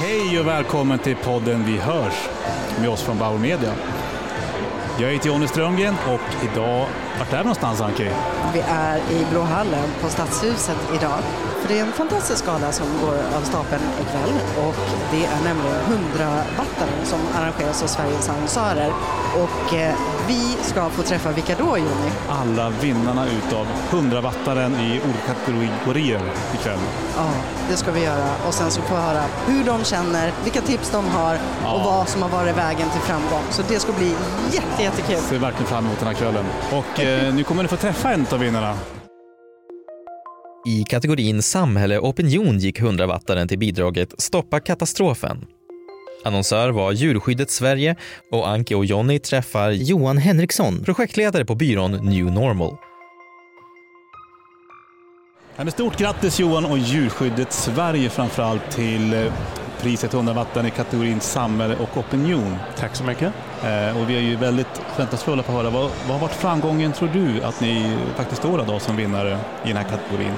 Hej och välkommen till podden Vi hörs med oss från Bauer Media. Jag heter Jonny Strömgren och idag, vart är vi någonstans Anki? Vi är i Blåhallen på Stadshuset idag. För det är en fantastisk gala som går av stapeln ikväll och det är nämligen 100 wattaren som arrangeras av Sveriges annonsörer. Och eh, vi ska få träffa vilka då Jonny? Alla vinnarna utav 100 wattaren i olika kategorier ikväll. Ja, det ska vi göra och sen så får vi höra hur de känner, vilka tips de har och Ja. vad som har varit vägen till framgång. Så det ska bli jätte, jättekul. Ser verkligen fram emot den här kvällen. Och eh, nu kommer ni få träffa en av vinnarna. I kategorin Samhälle och opinion gick hundravattaren till bidraget Stoppa katastrofen. Annonsör var Djurskyddet Sverige och Anke och Jonny träffar Johan Henriksson, projektledare på byrån New Normal. Ja, Stort grattis Johan och Djurskyddet Sverige framförallt till eh, priset 100 watten i kategorin Samhälle och opinion. Tack så mycket. Eh, Och vi är ju väldigt förväntansfulla på att höra. Vad, vad har varit framgången tror du att ni faktiskt står idag som vinnare i den här kategorin?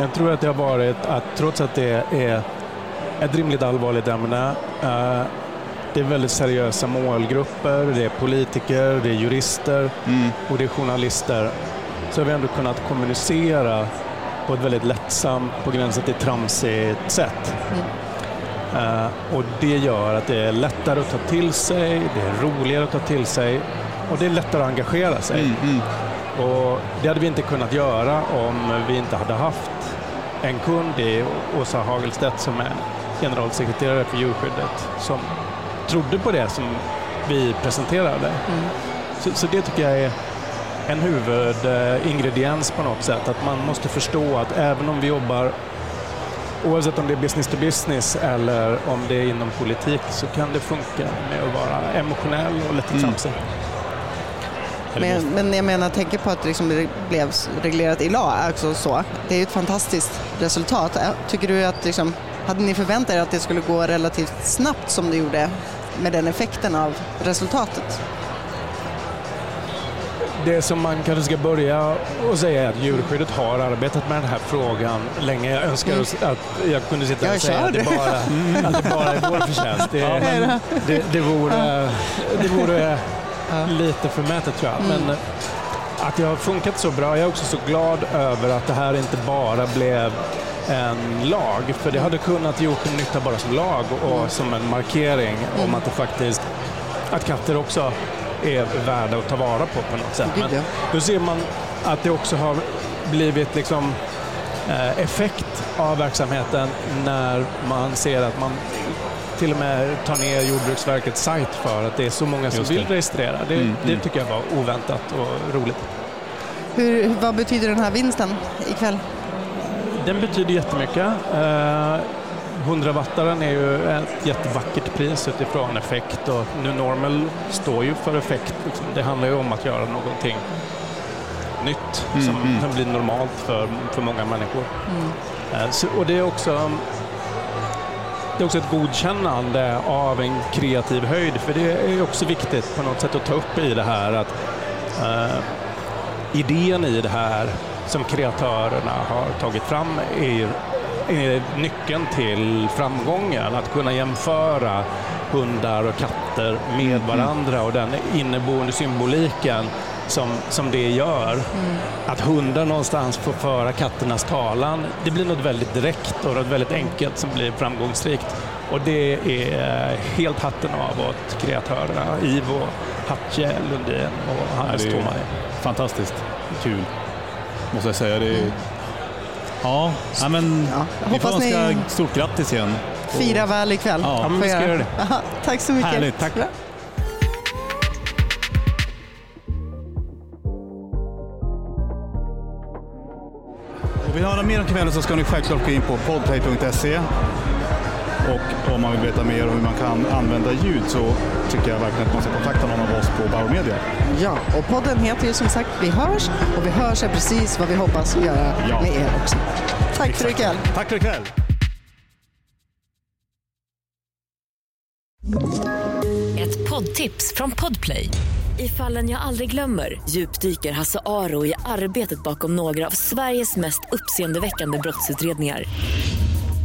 Jag tror att det har varit att trots att det är ett rimligt allvarligt ämne, eh, det är väldigt seriösa målgrupper, det är politiker, det är jurister och det är journalister, så har vi ändå kunnat kommunicera på ett väldigt lättsamt, på gränsen till tramsigt sätt. Eh, och det gör att det är lättare att ta till sig, det är roligare att ta till sig och det är lättare att engagera sig. Och det hade vi inte kunnat göra om vi inte hade haft en kund i Åsa Hagelstedt som är generalsekreterare för djurskyddet som trodde på det som vi presenterade. Så, så det tycker jag är en huvudingrediens på något sätt. Att man måste förstå att även om vi jobbar Oavsett om det är business to business eller om det är inom politik så kan det funka med att vara emotionell och lite tramsig. Men, men jag menar, tänker på att liksom det blev reglerat i lag, alltså så. Det är ju ett fantastiskt resultat. Tycker du att, liksom, hade ni förväntat er att det skulle gå relativt snabbt som det gjorde med den effekten av resultatet? Det som man kanske ska börja och säga är att djurskyddet har arbetat med den här frågan länge. Jag önskar oss att jag kunde sitta Jag och säga att det, bara, att det bara är vår förtjänst. Det, det, det vore, det vore lite förmätet tror jag. Men att det har funkat så bra. Jag är också så glad över att det här inte bara blev en lag. För det hade kunnat gjort nytta bara som lag och som en markering om att det faktiskt att katter också är värda att ta vara på på något sätt. Men då ser man att det också har blivit liksom eh, effekt av verksamheten när man ser att man till och med tar ner Jordbruksverkets sajt för att det är så många som vill registrera. Det, Mm, det mm. tycker jag var oväntat och roligt. Hur, vad betyder den här vinsten ikväll? Den betyder jättemycket. Eh, 100-wattaren är ju ett jättevackert pris utifrån effekt och nu Normal står ju för effekt. Liksom. Det handlar ju om att göra någonting nytt Mm, som, mm. blir normalt för, för många människor. Eh, så, och det är också det är också ett godkännande av en kreativ höjd, för det är ju också viktigt på något sätt att ta upp i det här att eh, idén i det här som kreatörerna har tagit fram är, ju- är nyckeln till framgången. Att kunna jämföra hundar och katter med varandra och den inneboende symboliken som, som det gör. Att hundar någonstans får föra katternas talan. Det blir något väldigt direkt och något väldigt enkelt som blir framgångsrikt. Och det är helt hatten av åt kreatörerna Ivo, Hatje, Lundin och Hannes Ja, Tomaj. Fantastiskt kul, måste jag säga. Det är... Ja, ja, men Ja, vi får hoppas ni- önska stort grattis igen. Fira väl ikväll. Ja, Ja, men Får vi ska göra. det. Aha, tack så mycket. Härligt, tack. Bra. Vill ni höra mer om kvällen så ska ni självklart gå in på podplay.se. Och om man vill veta mer om hur man kan använda ljud så tycker jag verkligen att man ska kontakta någon av oss på Bauer Media. Ja, och podden heter ju som sagt Vi hörs och Vi hörs är precis vad vi hoppas göra Ja. med er också. Tack för ikväll. Tack för ikväll! Ett poddtips från Podplay. I fallen jag aldrig glömmer djupdyker Hasse Aro i arbetet bakom några av Sveriges mest uppseendeväckande brottsutredningar.